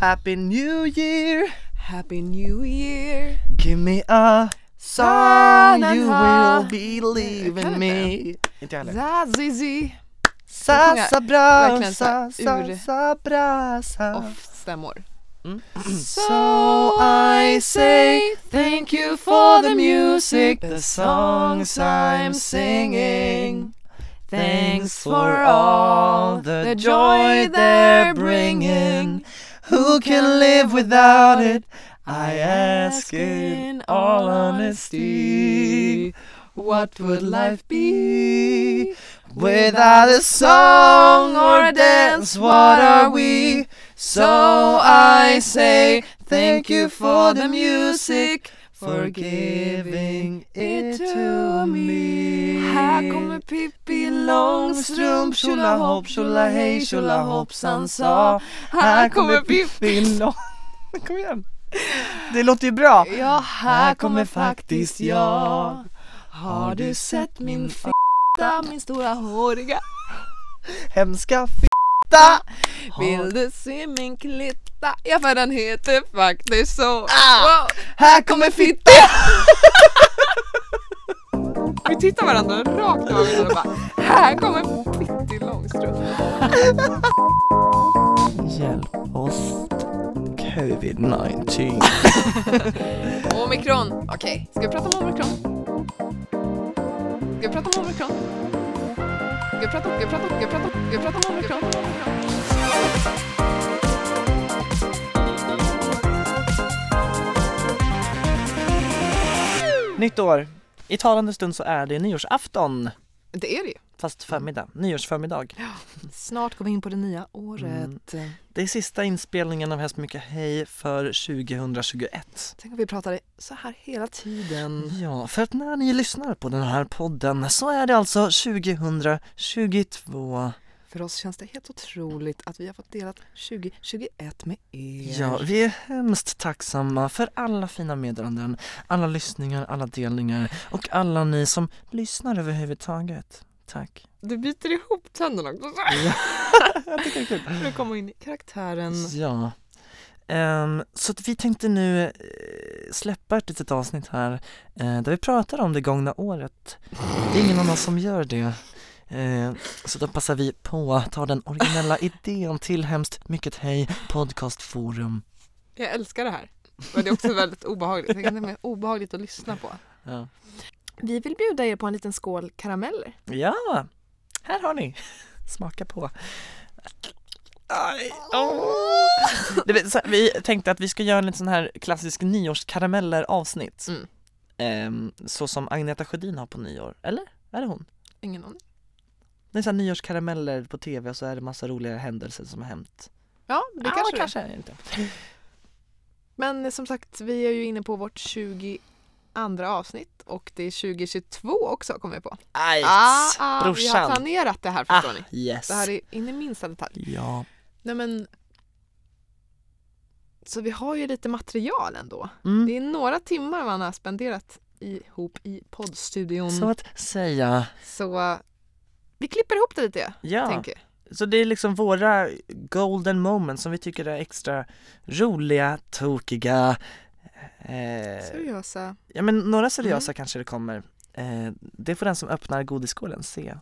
Happy New Year Happy New Year! Give me a song you will believe Kan in me Inte jag heller Zazizi! Sa bra, verkligen så sa här sa ur- sa bra Off-stämmor. Mm. So I say thank you for the music, the songs I'm singing. Thanks for all the joy they're bringing. Who can live without it? I ask in all honesty What would life be without a song or a dance? What are we? So I say thank you for the music for giving it to me Här kommer Pippi Långstrump, tjolahopp, tjolahej, tjolahoppsan sa. Här kommer Pippi Lång... Kom igen! Det låter ju bra! Ja, här kommer faktiskt jag. Har du sett min fitta, min stora håriga? Hemska fitta! Vill du se min klitta? Ja, för den heter faktiskt så. Ah! Wow. Här kommer fitta! Vi tittar varandra rakt i ögonen och bara, här kommer Pippi Långstrump. Hjälp oss Covid-19 Omikron. Okej, ska vi prata om omikron? Ska vi prata om omikron? Ska vi prata, ska vi prata, ska vi prata, ska vi prata om omikron? Nytt år! I talande stund så är det nyårsafton Det är det ju. Fast förmiddag, nyårsförmiddag Snart går vi in på det nya året. Det är sista inspelningen av Häst Mycket Hej för 2021 Tänk om vi pratade så här hela tiden. Ja, för att när ni lyssnar på den här podden så är det alltså 2022 För oss känns det helt otroligt att vi har fått dela 2021 med er. Ja, vi är hemskt tacksamma för alla fina meddelanden, alla lyssningar, alla delningar och alla ni som lyssnar överhuvudtaget. Tack. Du biter ihop tänderna också. Jag tycker det är kul. För att komma in i karaktären. Ja. Ehm, så vi tänkte nu eh, släppa ett litet avsnitt här eh, där vi pratar om det gångna året. Det är ingen annan som gör det. Eh, så då passar vi på att ta den originella idén till Hemskt Mycket Hej Podcastforum. Jag älskar det här. Men det är också väldigt obehagligt. Det är obehagligt att lyssna på. Ja. Vi vill bjuda er på en liten skål karameller. ja, här har ni. Smaka på. Aj, så- Vi tänkte att vi ska göra en liten sån här klassisk nyårskarameller avsnitt. Mm. Ehm, så som Agneta Sjödin har på nyår, eller? Är det hon? Ingen aning. Det är så nyårskarameller på tv och så är det massa roliga händelser som har hänt. Ja, det Ja, kanske det kanske är inte. Men som sagt, vi är ju inne på vårt 22 avsnitt och det är 2022 också kommer vi på. Aj, Ah, ah, vi har brorsan. planerat det här Ah, förstår ni. yes. Det här är in i minsta detalj. Ja. Nej men Så vi har ju lite material ändå. Mm. Det är några timmar man har spenderat ihop i poddstudion. Så att säga. Så vi klipper ihop det lite, Ja. tänker Så det är liksom våra golden moments som vi tycker är extra roliga, tokiga. Eh, Seriösa. ja men några seriösa Mm. kanske det kommer. Eh, det får den som öppnar godisskålen se.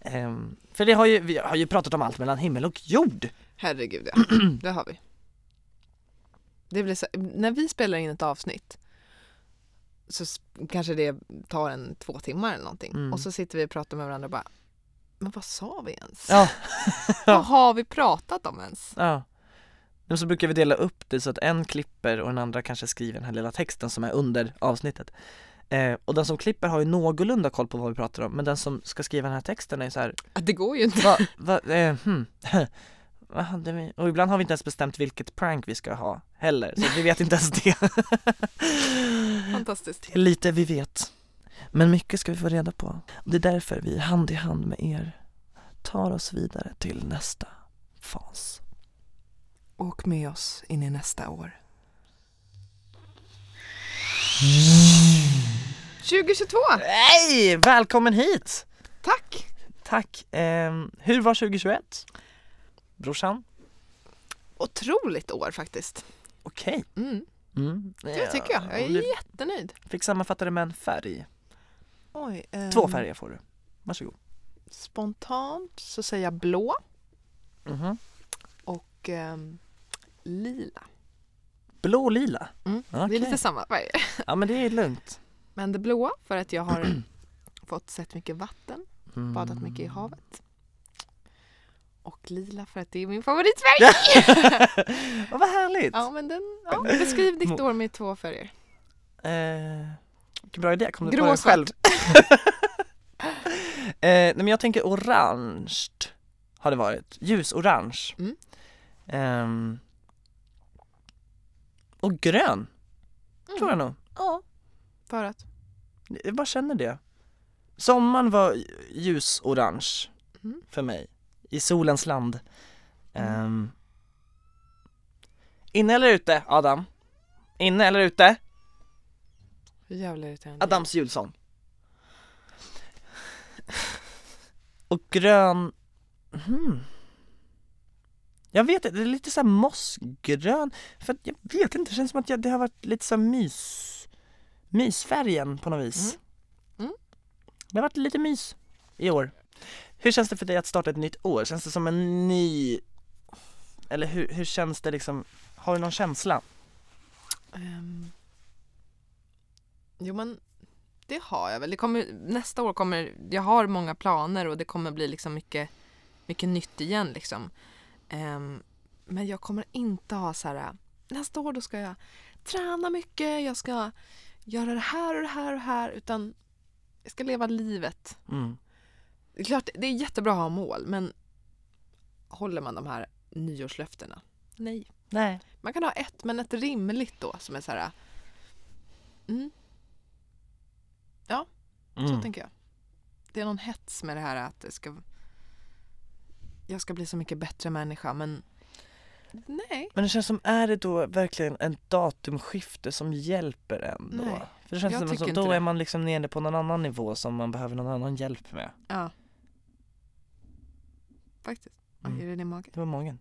Eh, för det har ju, vi har ju pratat om allt mellan himmel och jord. Herregud ja, det har vi. Det blir så, när vi spelar in ett avsnitt så kanske det tar en två timmar eller någonting Mm. och så sitter vi och pratar med varandra och bara Men vad sa vi ens? Ja. Vad har vi pratat om ens? Ja. Men så brukar vi dela upp det så att en klipper och den andra kanske skriver den här lilla texten som är under avsnittet. Eh, och den som klipper har ju någorlunda koll på vad vi pratar om, men den som ska skriva den här texten är så här, Det går ju inte. va, va, eh, hmm. Vad hade vi? Och ibland har vi inte ens bestämt vilket prank vi ska ha heller, så vi vet inte ens det. Fantastiskt. Det är lite vi vet. Men mycket ska vi få reda på. Och det är därför vi hand i hand med er tar oss vidare till nästa fas. Åk med oss in i nästa år. 2022! Hej! Välkommen hit! Tack! Tack. Ehm, hur var 2021? Brorsan? otroligt år faktiskt. Okej. Mm, Mm. det tycker jag. Jag om du är jättenöjd. fick sammanfatta det med en färg. Oj, Två ehm, färger får du. Varsågod. Spontant så säger jag blå Mhm. och ehm, lila. Blå och lila. Mm. Det Okej. är lite samma färger. Ja men det är lugnt. Men det blåa för att jag har fått sett mycket vatten, Mm. badat mycket i havet. Och lila för att det är min favoritfärg. Vad vad härligt! Ja, men den, ja, beskriv ditt år med två färger. Eh, vilken bra idé, kom du på det själv? eh, nej men jag tänker orange har det varit, ljusorange. Mm. Ehm, och grön, tror jag nog. Ja. För att? Jag bara känner det. Sommaren var ljusorange Mm. för mig, i solens land. Ehm, inne eller ute, Adam? Inne eller ute? Hur jävla irriterande. Adams julsång. Och grön, hmm. Jag vet inte, det är lite såhär mossgrön, för jag vet inte, det känns som att jag, det har varit lite så mys, mysfärgen på något vis. Mm. Mm. Det har varit lite mys i år. Hur känns det för dig att starta ett nytt år? Känns det som en ny, eller hur, hur känns det liksom, har du någon känsla? Ehm, jo men det har jag väl. Det kommer, nästa år kommer, jag har många planer och det kommer bli liksom mycket, mycket nytt igen liksom. Ehm, men jag kommer inte ha så här, nästa år då ska jag träna mycket, jag ska göra det här och det här och det här utan jag ska leva livet. Mm. Det är klart, det är jättebra att ha mål men håller man de här nyårslöftena? Nej. Nej. Man kan ha ett, men ett rimligt då som är så här... Mm, så Mm. tänker jag. Det är någon hets med det här att det ska... Jag ska bli så mycket bättre människa, men... Nej. Men det känns som, är det då verkligen en datumskifte som hjälper en då? Nej, För det känns jag som tycker att inte då det. är man liksom nere på någon annan nivå som man behöver någon annan hjälp med. Ja. Faktiskt. Oj, Mm. är det din mage? Det var magen.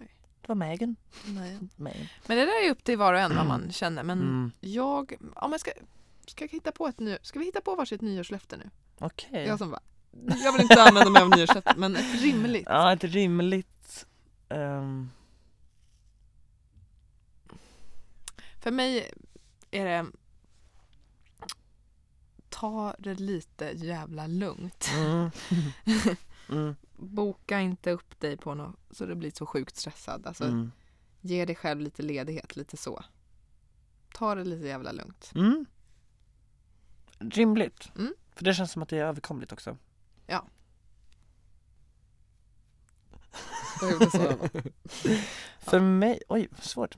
Oj. Det var magen. Nej. Magen. Men det där är upp till var och en vad man känner. Men Mm. jag... Om jag ska, ska, jag hitta på ett ny, ska vi hitta på varsitt nyårslöfte nu? Okej. Jag som bara... Jag vill inte använda mig av nyårslöfte, men ett rimligt. Ja, ett rimligt... ehm, För mig är det ta det lite jävla lugnt. mm. mm. Boka inte upp dig på något så du blir så sjukt stressad. Alltså, Mm. Ge dig själv lite ledighet, lite så. Ta det lite jävla lugnt. Mm. Rimligt. Mm. För det känns som att det är överkomligt också. Jag gjorde så. För mig, oj svårt.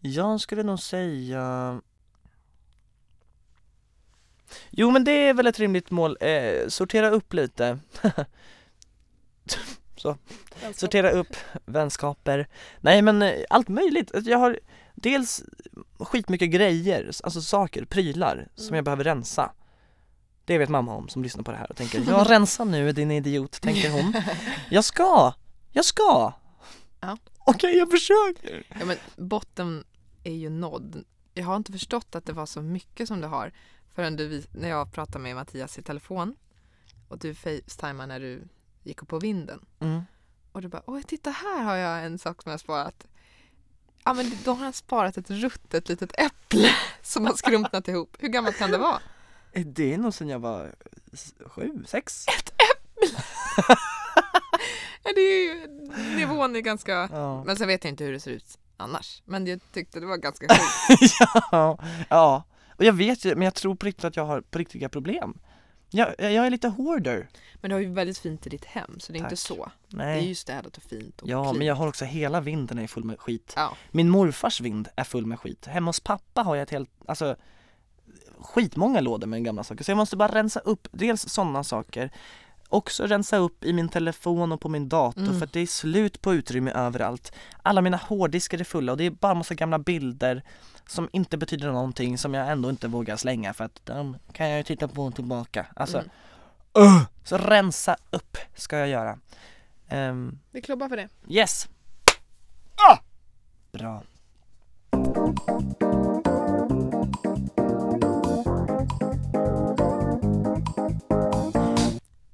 Jag skulle nog säga Jo men det är väl ett rimligt mål, eh, sortera upp lite. Sortera upp vänskaper. Nej men eh, allt möjligt, Alltså, jag har dels skitmycket grejer, alltså saker, prylar som Mm. jag behöver rensa Det vet mamma om som lyssnar på det här och tänker Jag rensar nu din idiot, tänker hon Jag ska, jag ska! Ja. Okej jag försöker! Ja, men botten är ju nådd. Jag har inte förstått att det var så mycket som du har förrän du, när jag pratade med Mattias i telefon och du facetimade när du gick upp på vinden. Mm. Och du bara, oj titta här har jag en sak som jag sparat. Ja men då har han sparat ett ruttet litet äpple som har skrumpnat ihop. Hur gammalt kan det vara? Eh, Det är nog sen jag var sju, sex Ja, det är ju, nivån är ganska... Ja, Men sen vet jag inte hur det ser ut annars. Men jag tyckte det var ganska sjukt. ja, ja. Och jag vet ju, men jag tror på riktigt att jag har på riktiga problem jag, jag jag är lite hoarder Men du har ju väldigt fint i ditt hem så det är inte Tack. så. Det är Nej ju städat och fint och Ja, clean. men jag har också hela vinden är full med skit Ja. Min morfars vind är full med skit Hemma hos pappa har jag ett helt, alltså skitmånga lådor med gamla saker så jag måste bara rensa upp dels sådana saker Också rensa upp i min telefon och på min dator Mm. för att det är slut på utrymme överallt Alla mina hårddiskar är fulla och det är bara massa gamla bilder Som inte betyder någonting som jag ändå inte vågar slänga för att de kan jag ju titta på tillbaka Alltså, Mm. Uh, så rensa upp ska jag göra. Ehm, Vi klubbar för det. yes! Ah! Bra.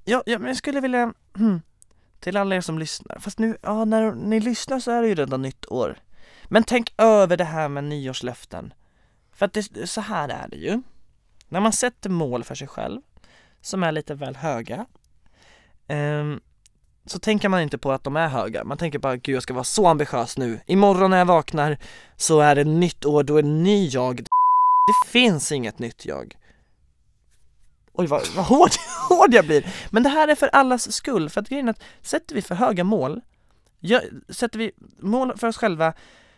Ja, ja, men jag skulle vilja, hmm, till alla er som lyssnar, fast nu, ja när ni lyssnar så är det ju redan nytt år. Men tänk över det här med nyårslöften. För att det, så här är det ju. När man sätter mål för sig själv, som är lite väl höga, ehm, så tänker man inte på att de är höga. Man tänker bara, gud jag ska vara så ambitiös nu. Imorgon när jag vaknar så är det nytt år, då är det ny jag. Det finns inget nytt jag. Oj vad, vad hård, hård jag blir! Men det här är för allas skull, för att grejen är att sätter vi för höga mål, gör, sätter vi mål för oss själva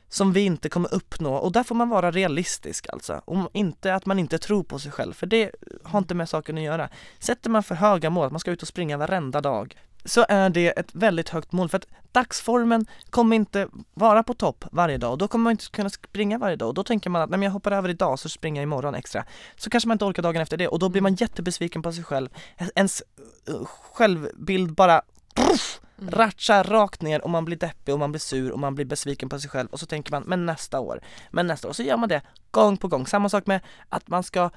som vi inte kommer uppnå och där får man vara realistisk alltså. Om inte att man inte tror på sig själv, för det har inte med saken att göra. Sätter man för höga mål, att man ska ut och springa varenda dag, så är det ett väldigt högt mål för att dagsformen kommer inte vara på topp varje dag och då kommer man inte kunna springa varje dag och då tänker man att nej men jag hoppar över idag så springer jag imorgon extra. Så kanske man inte orkar dagen efter det och då blir man jättebesviken på sig själv. Ens eh, självbild bara pff, Mm. ratchar rakt ner och man blir deppig och man blir sur och man blir besviken på sig själv och så tänker man men nästa år, men nästa år. Så gör man det gång på gång. Samma sak med att man ska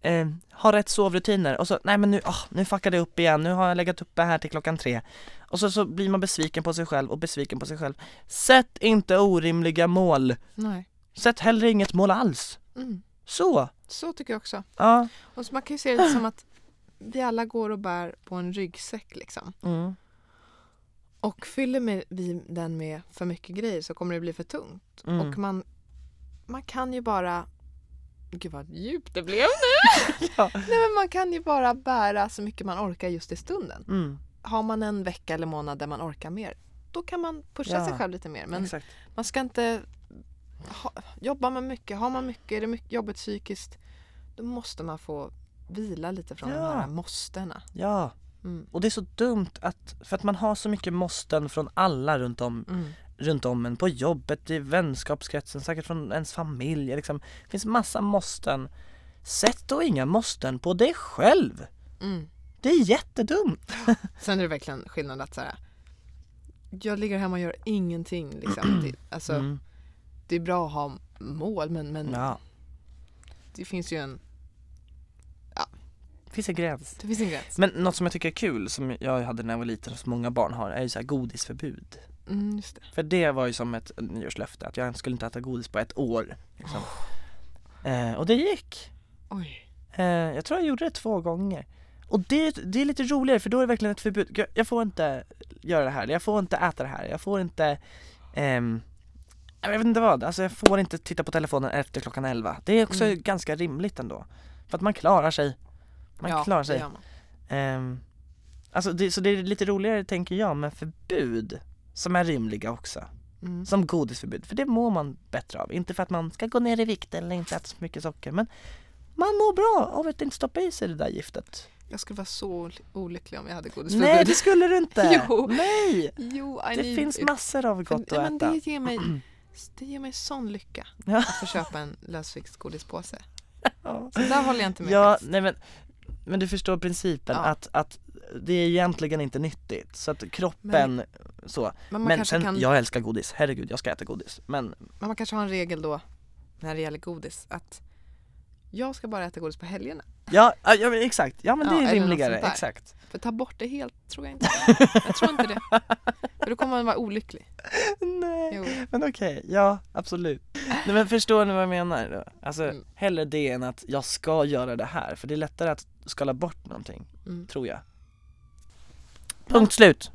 eh, ha rätt sovrutiner och så nej men nu, oh, nu fuckade jag upp igen, nu har jag legat uppe här till klockan tre. Och så, så blir man besviken på sig själv och besviken på sig själv. Sätt inte orimliga mål. Nej. Sätt heller inget mål alls. Mm. Så, Så tycker jag också. ja. Och man kan ju se det som att vi alla går och bär på en ryggsäck liksom. Mm. Och fyller med, vi den med för mycket grejer så kommer det bli för tungt. Mm. Och man, man kan ju bara... Gud vad djupt det blev nu! Ja. Nej men man kan ju bara bära så mycket man orkar just i stunden. Mm. Har man en vecka eller månad där man orkar mer, då kan man pusha Ja, sig själv lite mer. Men Exakt. man ska inte ha, jobba med mycket. Har man mycket, är det mycket jobbigt psykiskt, då måste man få vila lite från Ja. de här måstena. Ja, Mm. och det är så dumt att, för att man har så mycket måsten från alla runt om Mm. runt om en, på jobbet, i vänskapskretsen, säkert från ens familj liksom. Det finns massa måsten. Sätt då inga måsten på dig själv! Mm. Det är jättedumt! Sen är det verkligen skillnad att så här, jag ligger hemma och gör ingenting. Liksom. Det, alltså, Mm. det är bra att ha mål men, men Ja, det finns ju en, det finns en gräns. det finns en gräns. Men något som jag tycker är kul, som jag hade när jag var liten och som många barn har, är ju så här godisförbud. Mm, just det. För det var ju som ett nyårslöfte, att jag skulle inte äta godis på ett år. Liksom. Eh, och det gick. Oj. Eh, jag tror jag gjorde det två gånger. Och det, det är lite roligare för då är det verkligen ett förbud. Jag, jag får inte göra det här, jag får inte äta det här, jag får inte ehm, jag vet inte vad, alltså jag får inte titta på telefonen efter klockan 11. Det är också Mm. ganska rimligt ändå. För att man klarar sig. Man ja, klarar det sig. man. Ehm, alltså det, så det är lite roligare tänker jag med förbud som är rimliga också. Mm. Som godisförbud, för det mår man bättre av. Inte för att man ska gå ner i vikt eller inte äta så mycket socker, men man mår bra av att inte stoppa i sig det där giftet. Jag skulle vara så ol- olycklig om jag hade godisförbud. Nej, det skulle du inte! Jo. Nej! Jo, Det need finns massor av För- gott nej, att äta. det ger mig det ger mig sån lycka att få köpa en lösviktsgodispåse. Ja, Så där håller jag inte med ja nej men, men du förstår principen Ja. att, att det är egentligen inte nyttigt, så att kroppen så. Men man, Men kanske sen, kan, jag älskar godis, herregud jag ska äta godis. Men men man kanske har en regel då när det gäller godis att jag ska bara äta godis på helgerna. ja, ja men exakt, ja men Ja, det är rimligare, exakt. För ta bort det helt tror jag inte. Jag tror inte det. För då kommer man vara olycklig. Nej. Jo. Men okej, ja absolut. Nej men förstår ni vad jag menar då? Alltså Mm. hellre det än att jag ska göra det här, för det är lättare att skala bort någonting, Mm. tror jag. Punkt slut!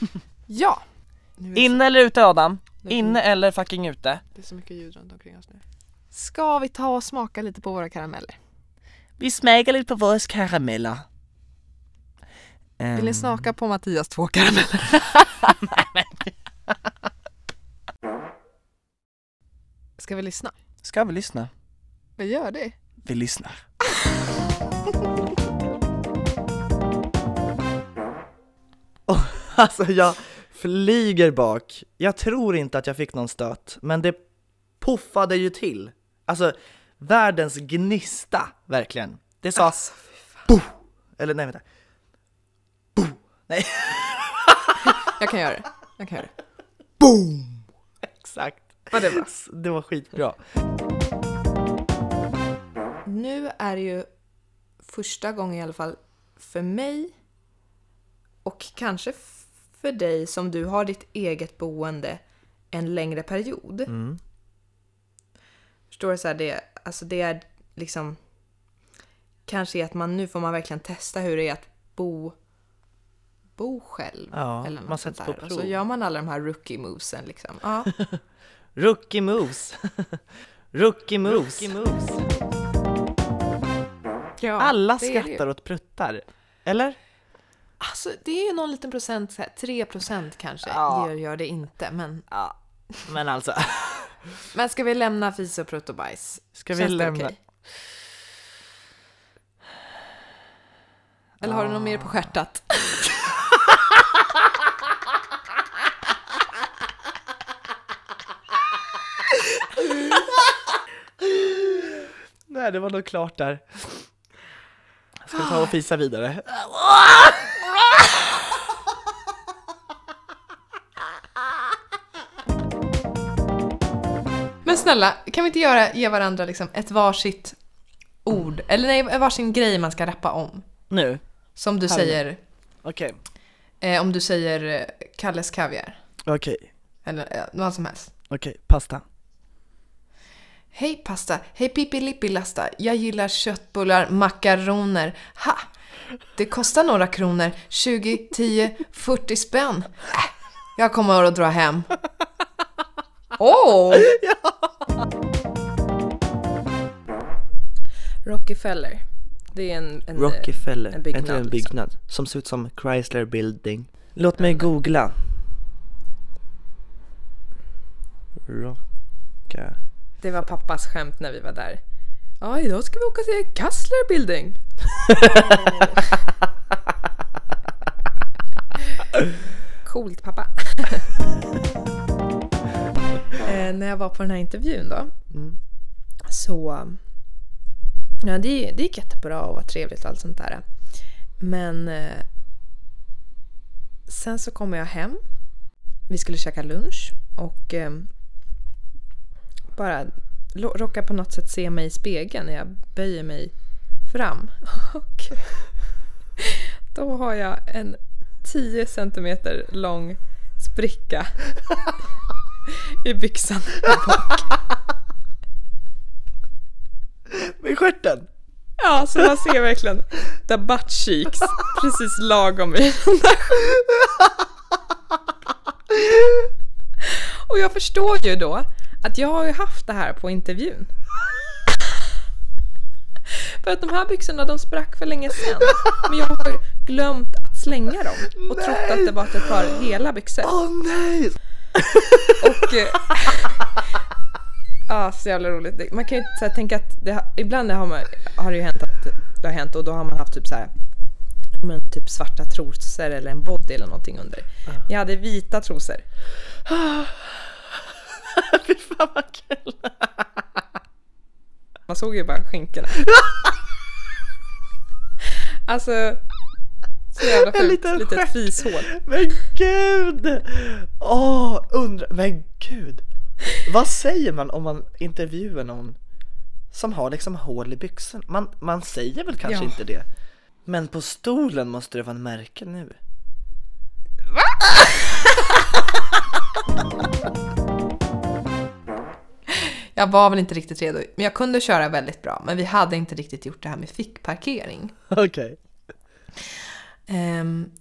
Ja! Inne eller ute Adam? Inne eller fucking ute? det är så mycket ljud runt omkring oss nu. Ska vi ta och smaka lite på våra karameller? Vi smakar lite på våra karameller. Vill ni Ehm, smaka på Mattias två karameller? Ska vi lyssna? Ska vi lyssna? Vi gör det. Vi lyssnar. alltså jag flyger bak. Jag tror inte att jag fick någon stöt, men det puffade ju till. Alltså världens gnista, verkligen. Det sa Alltså, Puff! Eller nej vänta. Nej. Jag kan göra det. Jag kan göra det. Boom! Exakt. Vad det var. Det var skitbra. Nu är det ju första gången i alla fall för mig och kanske för dig som du har ditt eget boende en längre period. Mm. Förstår du? Så här, det, alltså det är liksom kanske att man nu får man verkligen testa hur det är att bo bo själv. Ja, eller något man sätts på där. Och så prov. gör man alla de här rookie movesen liksom. Ja. Rookie moves. Rookie moves. ja Alla det är det ju. skrattar åt pruttar. Eller? Alltså det är ju någon liten procent, så här, 3 procent kanske, Ja. gör, gör det inte. Men, Ja. Men alltså. men ska vi lämna fis och prutt och bajs? Ska vi lämna? okej? Eller har du något mer på stjärtat? Nej, det var nog klart där. Ska vi ta och fisa vidare? Men snälla, kan vi inte göra, ge varandra liksom ett varsitt ord? Eller nej, varsin grej man ska rappa om. Nu? Som du Här. säger, Okej. eh, om du säger eh, Kalles Kaviar. Okej. Eller eh, vad som helst. Okej, pasta. Hej pasta, hej Pippi lasta. Jag gillar köttbullar, makaroner. Ha! Det kostar några kronor. 20, 10, 40 spänn. Äh, jag kommer att dra hem. Oh! Rockefeller. Det är en... en Rockefeller, en byggnad, det en liksom. byggnad? Som ser ut som Chrysler Building. Låt mig googla. Rocka... Det var pappas skämt när vi var där. Ja, idag ska vi åka till Kassler Building. Coolt pappa. när jag var på den här intervjun då. Mm. Så... Ja, det, det gick jättebra och var trevligt och allt sånt där. Men... Eh, sen så kommer jag hem. Vi skulle käka lunch och... Eh, bara råkar på något sätt se mig i spegeln när jag böjer mig fram. Och då har jag en 10 centimeter lång spricka i byxan. Med stjärten! Ja, så man ser verkligen the butt cheeks precis lagom i den där. Och jag förstår ju då att jag har ju haft det här på intervjun. För att de här byxorna de sprack för länge sedan. Men jag har glömt att slänga dem och trott att det var ett par hela byxor. Åh nej! Och... eh, Ja, så jävla roligt. Man kan ju så här, tänka att det, ibland har, man, har det ju hänt att det har hänt och då har man haft typ så här men typ svarta trosor eller en body eller någonting under. Jag hade vita trosor. Fy fan vad kul! Man såg ju bara skinkorna. Alltså, så jävla fult. liten Litet fishål. Men gud! Åh, undra, men gud! Vad säger man om man intervjuar någon som har liksom hål i byxan? Man, man säger väl kanske Ja. inte det? Men på stolen måste det vara en märke nu. Jag var väl inte riktigt redo, men jag kunde köra väldigt bra. Men vi hade inte riktigt gjort det här med fickparkering. Okej. Ehm,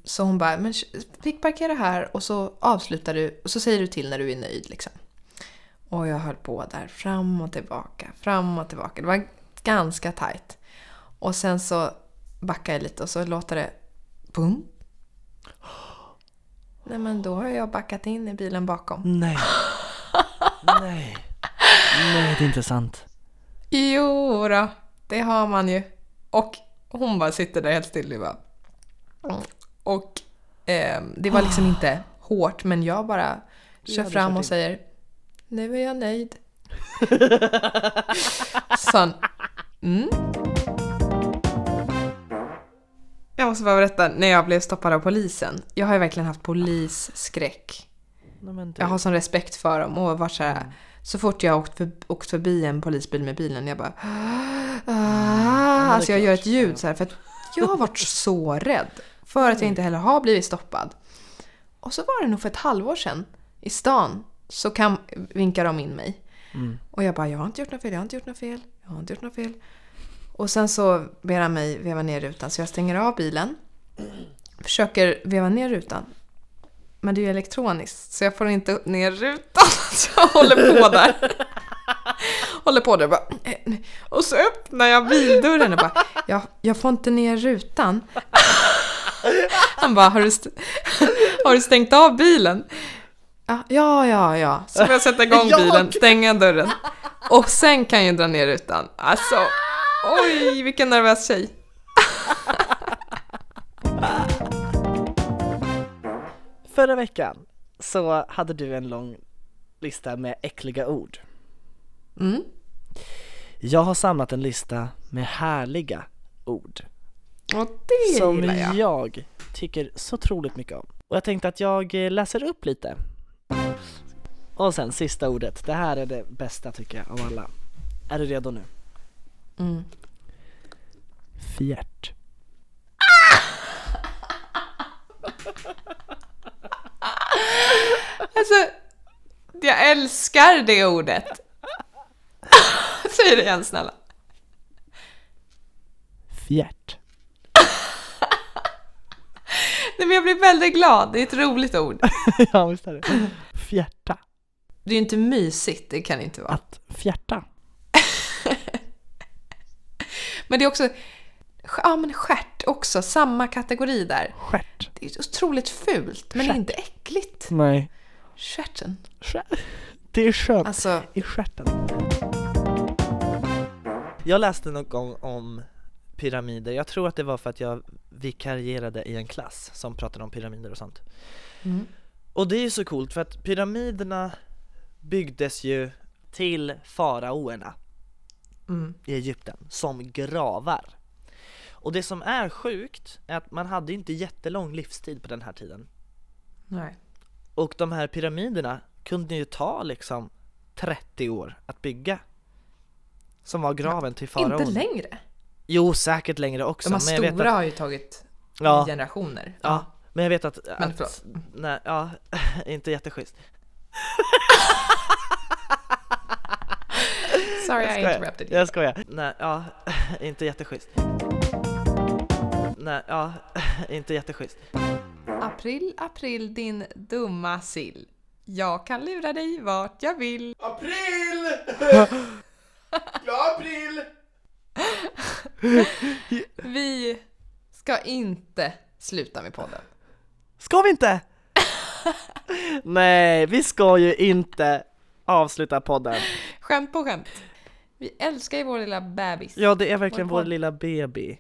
så hon bara, men fick parkera här och så avslutar du och så säger du till när du är nöjd liksom. Och jag höll på där fram och tillbaka, fram och tillbaka. Det var ganska tajt. Och sen så backar jag lite och så låter det bum. Nej men då har jag backat in i bilen bakom. Nej. Nej. Nej, det är inte sant. Jo då, det har man ju. Och hon bara sitter där helt still och bara... Och ehm, det var liksom inte hårt, men jag bara kör fram och säger Nu är jag nöjd. Så han, mm. Jag måste bara berätta när jag blev stoppad av polisen. Jag har ju verkligen haft polisskräck. Du. Jag har sån respekt för dem och varit så här, Mm. så fort jag åkt, för, åkt förbi en polisbil med bilen, jag bara är ah, Alltså jag gör ett ljud så här för att jag har varit så rädd. För att jag inte heller har blivit stoppad. Och så var det nog för ett halvår sedan i stan så kan, vinkar de in mig. Mm. Och jag bara, jag har inte gjort något fel, jag har inte gjort något fel, jag har inte gjort något fel. Och sen så ber han mig veva ner rutan så jag stänger av bilen. Försöker veva ner rutan. Men det är ju elektroniskt så jag får inte ner rutan. Så jag håller på där. Håller på där och bara. eh, Och så öppnar jag bildörren och bara. Jag, jag får inte ner rutan. Han bara, har du, har du stängt av bilen? Ja, ja, ja. Så får jag sätta igång bilen, stänga dörren. Och sen kan jag dra ner rutan. Alltså, oj, vilken nervös tjej. Förra veckan så hade du en lång lista med äckliga ord. Mm. Jag har samlat en lista med härliga ord. Och det som gillar jag. jag tycker så otroligt mycket om. Och jag tänkte att jag eh, läser upp lite. Och sen sista ordet. Det här är det bästa tycker jag av alla. Är du redo nu? Mm. Fjärt. Alltså, jag älskar det ordet. Säg det igen snälla. Fjärt. Nej, men jag blir väldigt glad, det är ett roligt ord. ja visst är det. Fjärta. Det är ju inte mysigt, det kan det inte vara. Att fjärta. Men det är också, ja men stjärt också, samma kategori där. Stjärt. Det är otroligt fult, men det är Stjärt. inte äckligt. Nej. Stjärten. Stjär- Det är skönt. Alltså, i stjärten. Jag läste någon gång om pyramider, jag tror att det var för att jag vikarierade i en klass som pratade om pyramider och sånt. mm. Och det är ju så coolt för att pyramiderna byggdes ju till faraoerna Mm. i Egypten som gravar. Och det som är sjukt är att man hade inte jättelång livstid på den här tiden. Nej. Och de här pyramiderna kunde ju ta liksom 30 år att bygga. Som var graven till faraon. Inte längre. Jo, säkert längre också. De här men jag vet stora att, har ju tagit ja, generationer. ja, men jag vet att, Men att förlåt. nej, ja, inte jätteschysst. Sorry Jag I interrupted you. Jag skojar. Nej, ja, inte jätteschysst. Nej, ja, inte jätteschysst. April, april din dumma sill. Jag kan lura dig vart jag vill. April! Ja, april! Vi ska inte sluta med podden. Ska vi inte? Nej, vi ska ju inte avsluta podden. Skämt på skämt. Vi älskar ju vår lilla bebis. Ja, det är verkligen Vår vår lilla baby.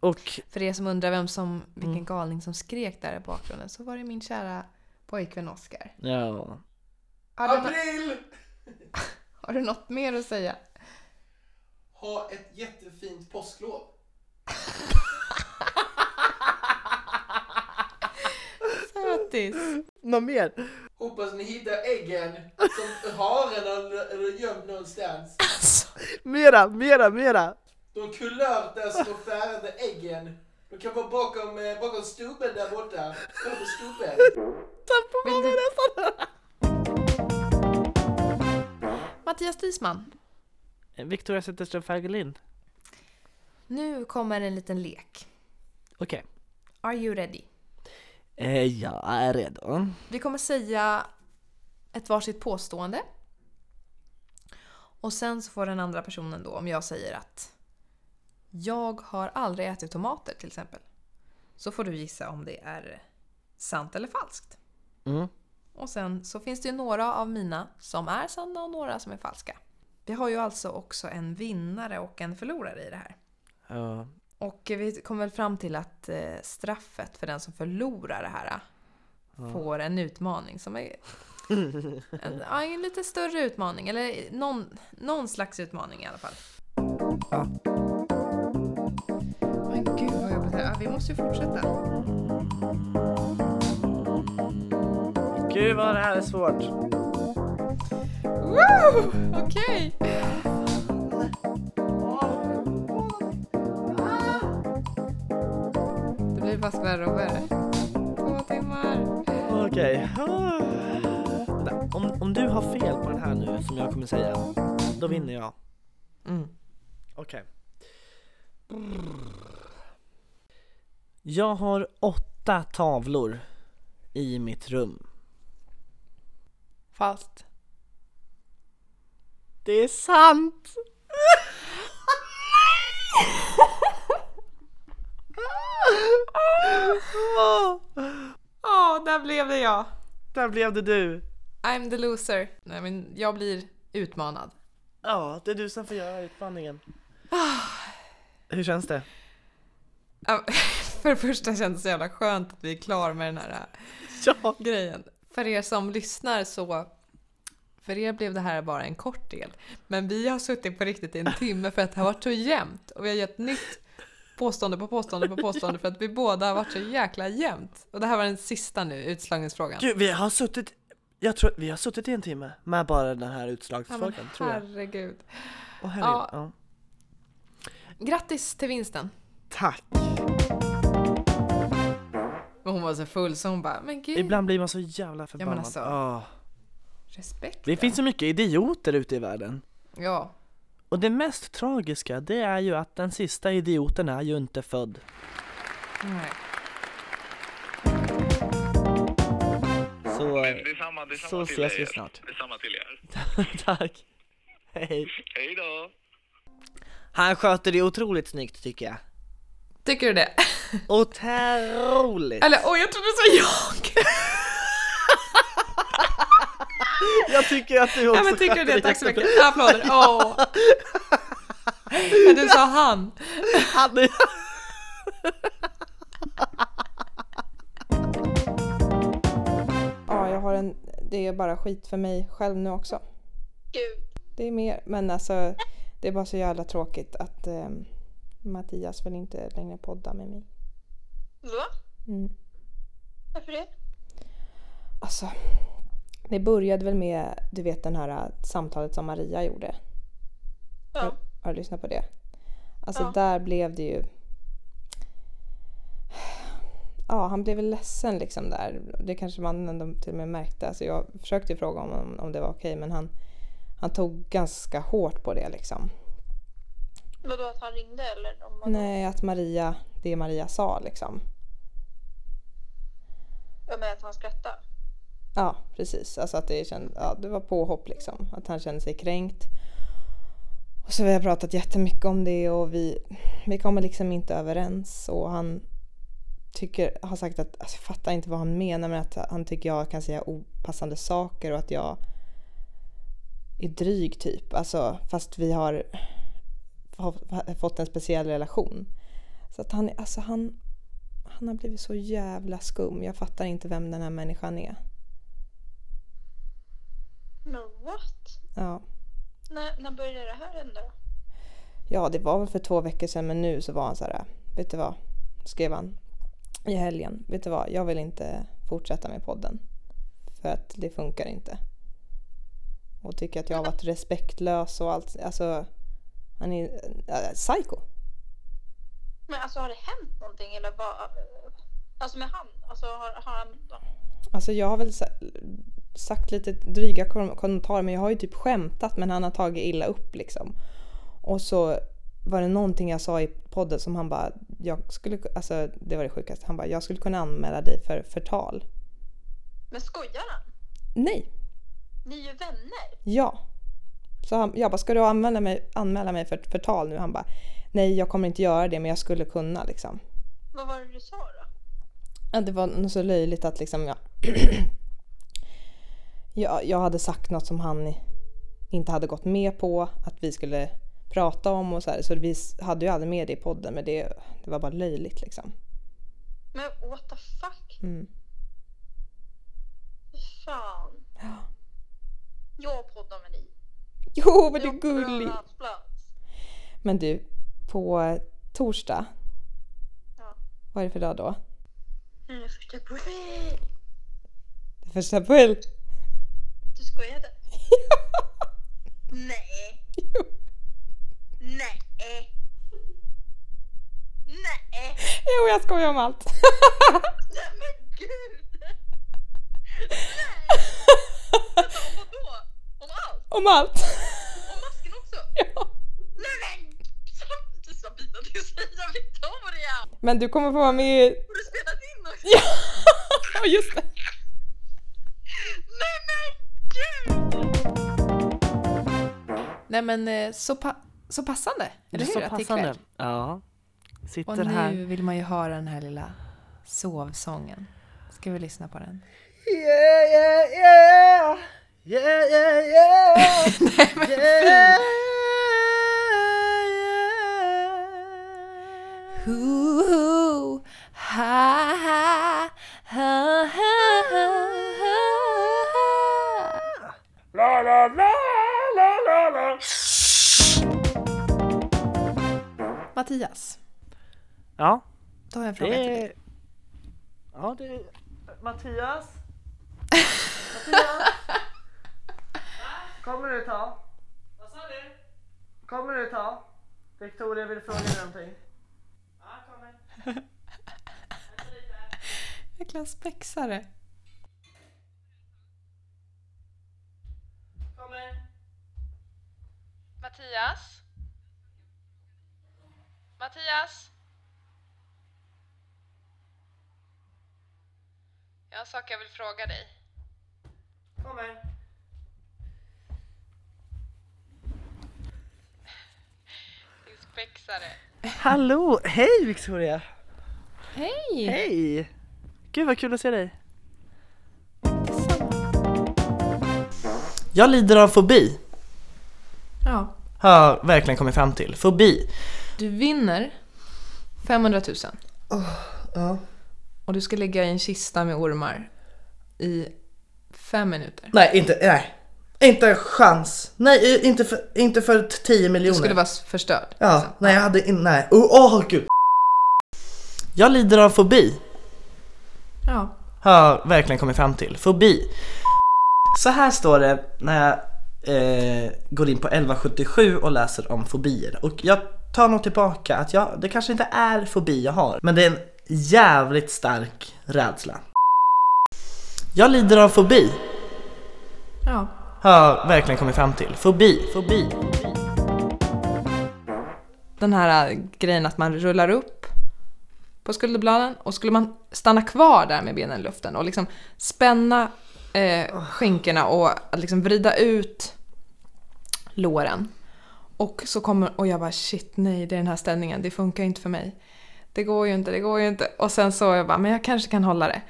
Och För er som undrar vem som, vilken Mm. galning som skrek där i bakgrunden så var det min kära pojkvän Oskar. ja, Har, April! har du något mer att säga? Ha ett jättefint påsklov. Sötis. något mer? Hoppas ni hittar äggen som haren har gömt någonstans. Alltså, Mera, mera, mera! De kulörta små färgade äggen. De kan vara bakom, eh, bakom stubben där borta. Kolla på stubben. vill du... Mattias Disman, Victoria Zetterström Fägelin. nu kommer en liten lek. Okej. Are you ready? Eh, jag är redo. Vi kommer säga ett varsitt påstående. Och sen så får den andra personen då, om jag säger att jag har aldrig ätit tomater till exempel. Så får du gissa om det är sant eller falskt. Mm. Och sen så finns det ju några av mina som är sanna och några som är falska. Vi har ju alltså också en vinnare och en förlorare i det här. Ja. Och vi kom väl fram till att eh, straffet för den som förlorar det här eh, får en utmaning som är en, ja, en lite större utmaning. Eller någon, någon slags utmaning i alla fall. Men gud vad jobbigt det är. vi måste ju fortsätta. Gud vad det här är svårt. Woo! Okej. Det blir bara värre och värre. Två timmar. Okej. Ah. Vänta, Om, om du har fel på den här nu som jag kommer säga, då vinner jag. Mm. Okej. Jag har åtta tavlor i mitt rum. Fast. Det är sant! Åh, Ja, där blev det jag. Där blev det du. I'm the loser. Nej, men jag blir utmanad. Ja, det är du som får göra utmaningen. Hur känns det? För det första känns det så jävla skönt att vi är klara med den här Ja! grejen. För er som lyssnar så för er blev det här bara en kort del. Men vi har suttit på riktigt i en timme för att det har varit så jämnt. Och vi har gett nytt påstående på påstående på påstående för att vi båda har varit så jäkla jämnt. Och det här var den sista nu, utslagningsfrågan. Gud, vi har suttit, jag tror vi har suttit i en timme med bara den här Ja, men tror jag. herregud. Åh, herregud. Ja. Ja. Grattis till vinsten. Tack! Hon var så full så hon bara, men gud, Ibland blir man så jävla förbannad. alltså. Ah. Respekt. Det finns så mycket idioter ute i världen. Ja, Och det mest tragiska, det är ju att den sista idioten är ju inte född. nej. Så, Men detsamma, detsamma så till ses vi er. snart. Detsamma till er. tack! Hej! Hej då! Han sköter det otroligt snyggt tycker jag. Tycker du det? Otroligt! Eller oj, jag trodde du sa jag! Jag tycker att du också Ja men tycker du det? Tack så mycket. Applåder. Åh! Men du sa han. Han är... Ja, jag har en... Det är bara skit för mig själv nu också. Gud. Det är mer, men alltså det är bara så jävla tråkigt att eh, Mattias vill inte längre podda med mig. Va? Mm. Varför det? Alltså, det började väl med, du vet den här eh, samtalet som Maria gjorde. Ja. Har, har du lyssnat på det? Alltså Ja. där blev det ju... Ja, han blev väl ledsen liksom där. Det kanske man ändå till och med märkte. Alltså jag försökte ju fråga om, om det var okej men han, han tog ganska hårt på det liksom. Vadå att han ringde eller? Om man... Nej, att Maria, det Maria sa liksom. Jag menar att han skrattade. Ja, precis. Alltså att det, känd, ja, det var påhopp liksom. Att han kände sig kränkt. Och så har pratat jättemycket om det och vi, vi kommer liksom inte överens. Och han tycker, har sagt att, alltså jag fattar inte vad han menar men att han tycker jag kan säga opassande saker och att jag är dryg typ. Alltså fast vi har, har fått en speciell relation. Så att han, alltså han, han har blivit så jävla skum. Jag fattar inte vem den här människan är. Men what? Ja. När, när började det här hända? Ja, det var väl för två veckor sedan men nu så var han så här, vet du vad? Skrev han i helgen, vet du vad? Jag vill inte fortsätta med podden. För att det funkar inte. Och tycker att jag har varit respektlös och allt. Alltså, han är äh, psycho. Men alltså har det hänt någonting eller vad? Alltså med han? Alltså har, har han... Alltså jag har väl sagt lite dryga kom- kommentarer men jag har ju typ skämtat men han har tagit illa upp liksom. Och så var det någonting jag sa i podden som han bara, jag skulle, alltså det var det sjukaste, han bara, jag skulle kunna anmäla dig för förtal. Men skojar han? Nej, Ni är ju vänner. ja. Så han, jag bara, ska du anmäla mig, anmäla mig för förtal nu? Han bara, nej jag kommer inte göra det men jag skulle kunna liksom. Vad var det du sa då? Ja, det var nog så löjligt att liksom jag, jag... Jag hade sagt något som han inte hade gått med på att vi skulle prata om och så här. Så vi hade ju aldrig med det i podden men det, det var bara löjligt liksom. Men what the fuck? Mm. Fan. Jag poddar med dig. Jo men det är plats. Men du, på torsdag Ja. Vad är det för dag då? Mm, första april. Första april. Du skojade? Nej. Nej. Nej. Jo, jag skojar om allt. Nej men gud. Nej. Vänta, om vadå? Om allt? om allt. Om masken också? ja. Nej men! Sabina, du säger Victoria! Men du kommer få vara med i... Har du spelat in också? Ja, just det. Nej men eh, så, pa- så passande, eller hur? så Att passande. kväll. Ja. Sitter Och nu här. vill man ju höra den här lilla sovsången. Ska vi lyssna på den? Yeah, yeah, yeah! Yeah, yeah, yeah! Nej men yeah! Ooh, ha, ha, ha, ha, ha. La, la, la, la, Mattias, Ja, då har jag en fråga till det dig. är... Ja, det är... Mattias? Mattias? Kommer du ta? Vad sa du? Kommer du ta? Victoria vill fråga dig någonting. Ja, kommer. Jäkla spexare. Kommer. Mattias? Mattias? Jag har en sak jag vill fråga dig. Kommer. Din spexare. Hallå! Hej Victoria! Hej! Hej! Gud vad kul att se dig. Jag lider av fobi. Ja. Har verkligen kommit fram till. Fobi. Du vinner 500 000 Ja. och du ska ligga i en kista med ormar i fem minuter. Nej, inte, nej. Inte en chans. Nej, inte för, inte för 10 Du miljoner. skulle vara förstörd. Ja, liksom. nej jag hade in, nej. Åh oh, gud. Jag lider av fobi. Ja. Har verkligen kommit fram till. Fobi. Så här står det när jag eh, går in på 1177 och läser om fobier. Och jag tar nog tillbaka att jag, det kanske inte är fobi jag har. Men det är en jävligt stark rädsla. Jag lider av fobi. Ja. Har jag verkligen kommit fram till. Fobi. Fobi. Den här äh, grejen att man rullar upp på skulderbladen och skulle man stanna kvar där med benen i luften och liksom spänna eh, skinkorna och liksom vrida ut låren. Och så kommer, och jag bara shit nej det är den här ställningen, det funkar inte för mig. Det går ju inte, det går ju inte. Och sen så jag bara, men jag kanske kan hålla det.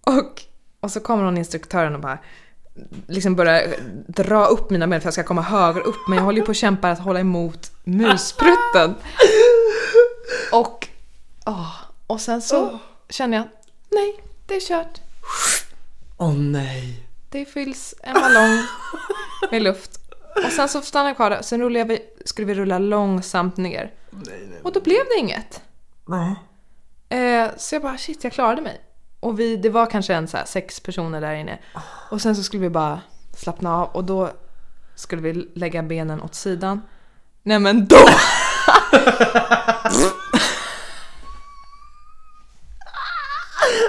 Och, och så kommer hon instruktören och bara liksom börjar dra upp mina ben för att jag ska komma högre upp men jag håller ju på att kämpa att hålla emot musprutten. Och, åh, och sen så känner jag, nej det är kört. Åh nej. Det fylls en ballong med luft. Och sen så stannar jag kvar där, sen rullar vi, skulle vi rulla långsamt ner. Och då blev det inget. Nej. Eh, så jag bara shit, jag klarade mig. Och vi, det var kanske en så här sex personer där inne. Och sen så skulle vi bara slappna av och då skulle vi lägga benen åt sidan. Nej men då!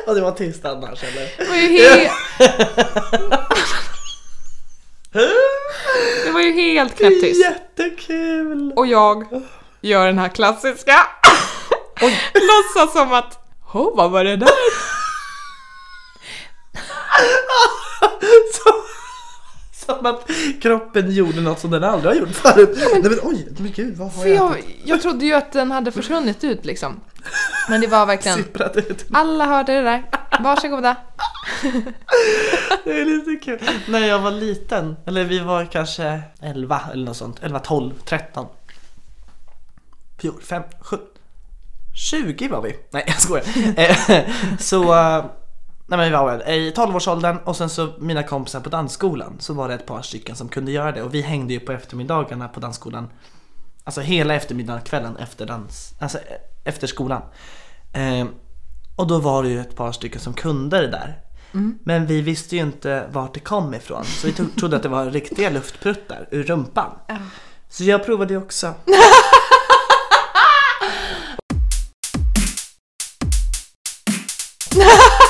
Och det var tyst annars eller? Det var ju helt... Ju helt knäpptyst. Jättekul! Och jag gör den här klassiska. Låtsas som att, oh, vad var det där? Som att kroppen gjorde något som den aldrig har gjort förut. Nej men oj, men gud vad har För jag jag, jag trodde ju att den hade försvunnit ut liksom. Men det var verkligen, sipprat ut? alla hörde det där. Varsågoda. Det är lite kul. När jag var liten, eller vi var kanske 11 eller något sånt. 11, 12, 13. 14, 5, 7, 20 var vi. Nej jag skojar. Eh, så, eh, nej men vi var väl i 12-årsåldern och sen så mina kompisar på dansskolan så var det ett par stycken som kunde göra det och vi hängde ju på eftermiddagarna på dansskolan. Alltså hela eftermiddagen, kvällen efter dans, alltså efter skolan. Eh, och då var det ju ett par stycken som kunde det där. Mm. Men vi visste ju inte vart det kom ifrån. Så vi trodde att det var riktiga luftpruttar ur rumpan. Så jag provade ju också.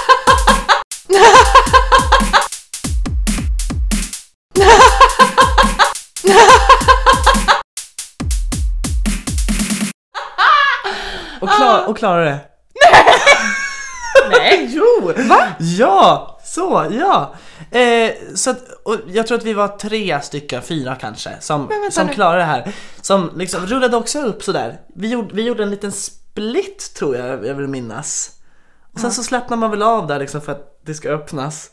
klar, och klarade det. Nej! jo! Va? Ja! Så, ja! Eh, så att, och jag tror att vi var tre stycken, fyra kanske, som, som nu. klarade det här. Som liksom rullade också upp sådär. Vi gjorde, vi gjorde en liten split tror jag, jag vill minnas. Och sen så slappnar man väl av där liksom för att det ska öppnas.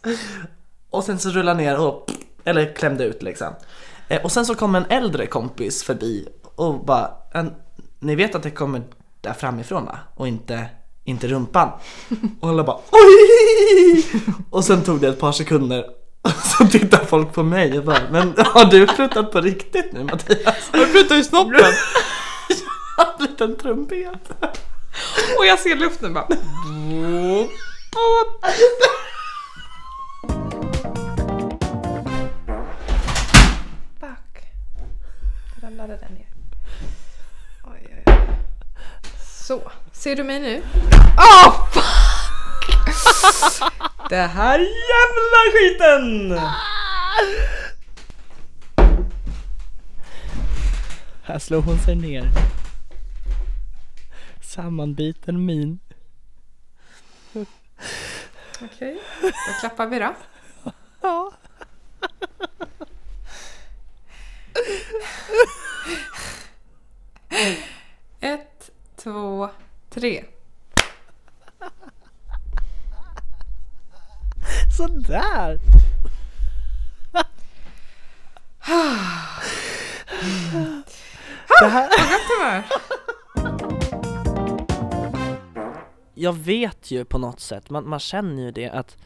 Och sen så rullar ner och, eller klämde ut liksom. Eh, och sen så kom en äldre kompis förbi och bara, en, ni vet att det kommer där framifrån va? Och inte, inte rumpan. Och alla bara oj! Och sen tog det ett par sekunder och så tittar folk på mig och bara, men har du pruttat på riktigt nu Mattias? Har du pruttat i snoppen? En liten trumpet. Och jag ser luften bara. Fuck. Ramlade den ner. Så, ser du mig nu? Åh fuck! Det här Jävla skiten! Här slår hon sig ner. Sammanbiten min. Okej, då klappar vi då. Ja. Ett, två, tre. Sådär. Det här... Gott humör. jag vet ju på något sätt, man, man känner ju det att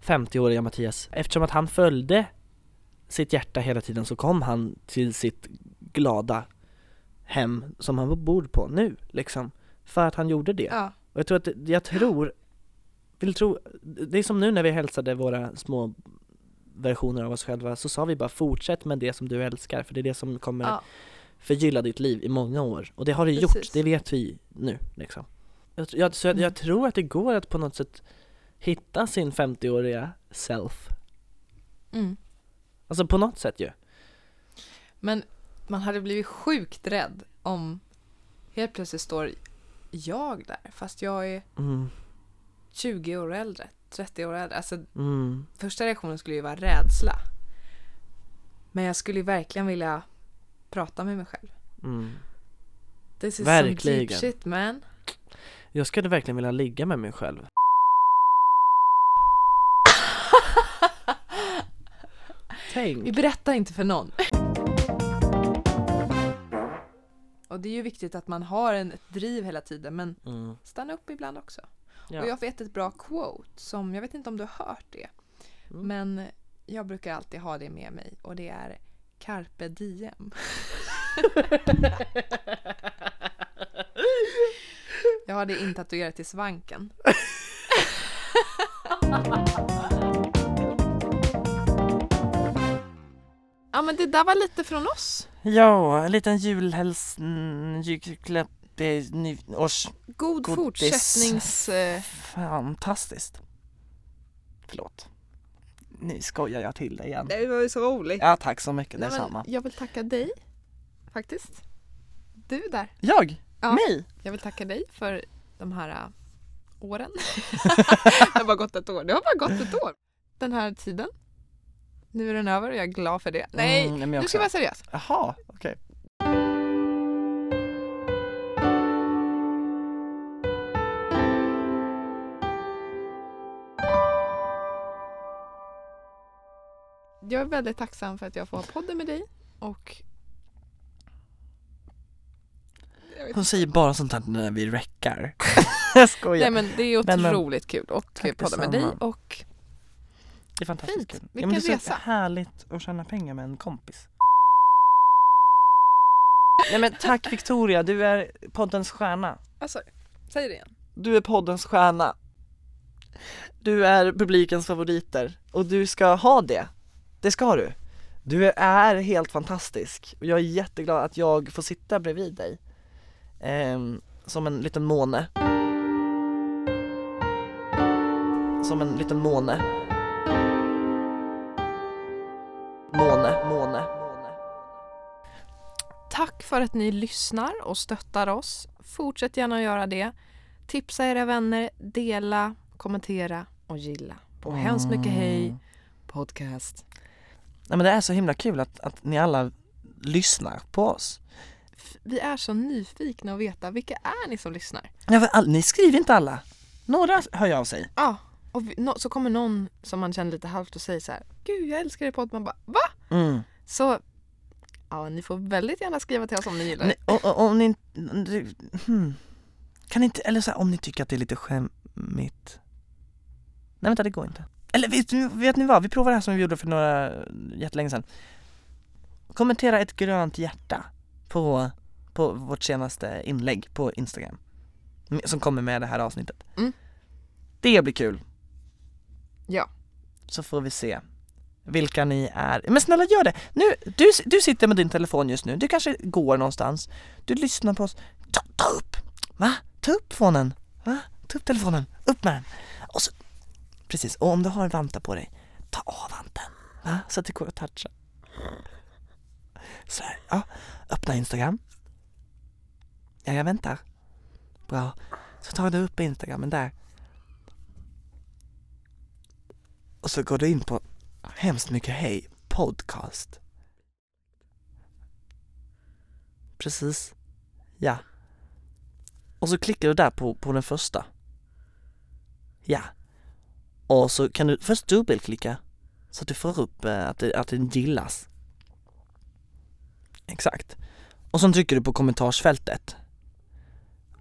50-åriga Mattias, eftersom att han följde sitt hjärta hela tiden så kom han till sitt glada hem som han bor på nu liksom. För att han gjorde det. Ja, Och jag tror att, jag tror, vill tro, det är som nu när vi hälsade våra små versioner av oss själva så sa vi bara fortsätt med det som du älskar för det är det som kommer Ja. förgylla ditt liv i många år. Och det har det Precis. gjort, det vet vi nu liksom. Jag, så jag, jag tror att det går att på något sätt hitta sin 50-åriga self. mm. Alltså på något sätt ju. Men man hade blivit sjukt rädd om helt plötsligt står jag där fast jag är Mm, 20 år äldre, 30 år äldre. Alltså mm, första reaktionen skulle ju vara rädsla. Men jag skulle verkligen vilja prata med mig själv. mm. This is Verkligen. some deep shit man. Jag skulle verkligen vilja ligga med mig själv. Tänk. Vi berättar inte för någon. Och det är ju viktigt att man har en, ett driv hela tiden men Mm. stanna upp ibland också. Ja. Och jag vet ett bra quote som, jag vet inte om du har hört det. Mm. Men jag brukar alltid ha det med mig och det är Carpe diem. jag har det intatuerat i svanken. ja men det där var lite från oss. Ja, en liten julhälsning, julklapp, nyårs... God Godis. fortsättnings... eh, Fantastiskt. Förlåt. Nu skojar jag till dig igen. Det var ju så roligt. Ja, tack så mycket. Nej, Detsamma. jag vill tacka dig faktiskt. Du där. Jag? Ja. Mig? Jag vill tacka dig för de här äh, åren. det har bara gått ett år. Det har bara gått ett år. Den här tiden. Nu är den över och jag är glad för det. Nej, Mm, nej, nu ska vara seriös. Jaha, okej. Jag är väldigt tacksam för att jag får ha podden med dig och Hon säger bara sånt här när vi räckar. jag skojar. Nej men det är Men, men, otroligt kul att podda med dig och det är fantastiskt fint. kul. Ja, Vilken men det är så resa. härligt att tjäna pengar med en kompis. Nej men tack Victoria, du är poddens stjärna. alltså, säg det igen. Du är poddens stjärna. Du är publikens favoriter och du ska ha det. Det ska du. Du är helt fantastisk och jag är jätteglad att jag får sitta bredvid dig. Ehm, som en liten måne. Som en liten måne. Måne, måne. Tack för att ni lyssnar och stöttar oss. Fortsätt gärna att göra det. Tipsa era vänner, dela, kommentera och gilla. På hemskt mycket hej podcast. Nej men det är så himla kul att, att ni alla lyssnar på oss. Vi är så nyfikna att veta vilka är ni som lyssnar? Ja, all, ni skriver inte alla. Några hör jag av sig. Ja, och vi, nå- så kommer någon som man känner lite halvt och säger så här Gud jag älskar er podd. Man bara va? Mm. Så ja, ni får väldigt gärna skriva till oss om ni gillar det. och, och, om ni hmm. Kan ni inte, eller så här, om ni tycker att det är lite skämmigt Nej vänta det går inte Eller vet, ni- vet ni vad, vi provar det här som vi gjorde för några, jättelänge sedan Kommentera ett grönt hjärta på, på vårt senaste inlägg på Instagram Som kommer med det här avsnittet Mm. Det blir kul Ja. Så får vi se vilka ni är. Men snälla gör det! Nu, du, du sitter med din telefon just nu, du kanske går någonstans, du lyssnar på oss. Ta, ta upp! Va? Ta upp telefonen! Va? Ta upp telefonen, upp med den! Och så, precis, och om du har en vanta på dig, ta av vanten! Va? Så att det går att toucha. Så här, ja. Öppna Instagram. Ja, jag väntar. Bra. Så tar du upp Instagramen där. Och så går du in på hemskt mycket hej podcast. Precis. Ja. Och så klickar du där på, på den första. Ja. Och så kan du först dubbelklicka så att du får upp eh, att, det, att den gillas. Exakt. Och så trycker du på kommentarsfältet.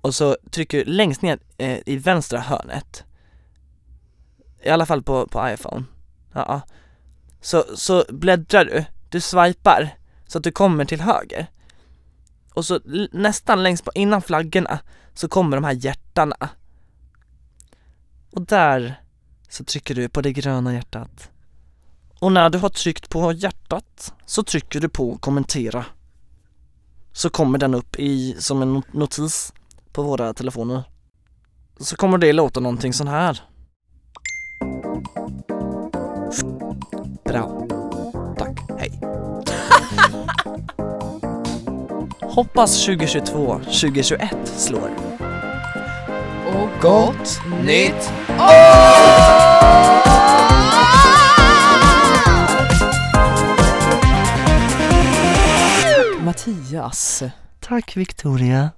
Och så trycker du längst ner eh, i vänstra hörnet. I alla fall på, på iPhone. Ja. Så, så bläddrar du, du swipar så att du kommer till höger. Och så nästan längst på, innan flaggorna, så kommer de här hjärtana. Och där så trycker du på det gröna hjärtat. Och när du har tryckt på hjärtat så trycker du på kommentera. Så kommer den upp i, som en notis på våra telefoner. Så kommer det låta någonting sån här. Bra. Tack. Hej. Hoppas 2022, 2021 slår. Och Gott nytt Mattias. Tack Victoria.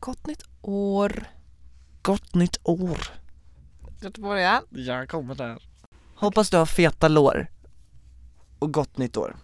Gott nytt år. Gott nytt år. Göteborg ja. Jag kommer där. Hoppas du har feta lår. Och gott nytt år.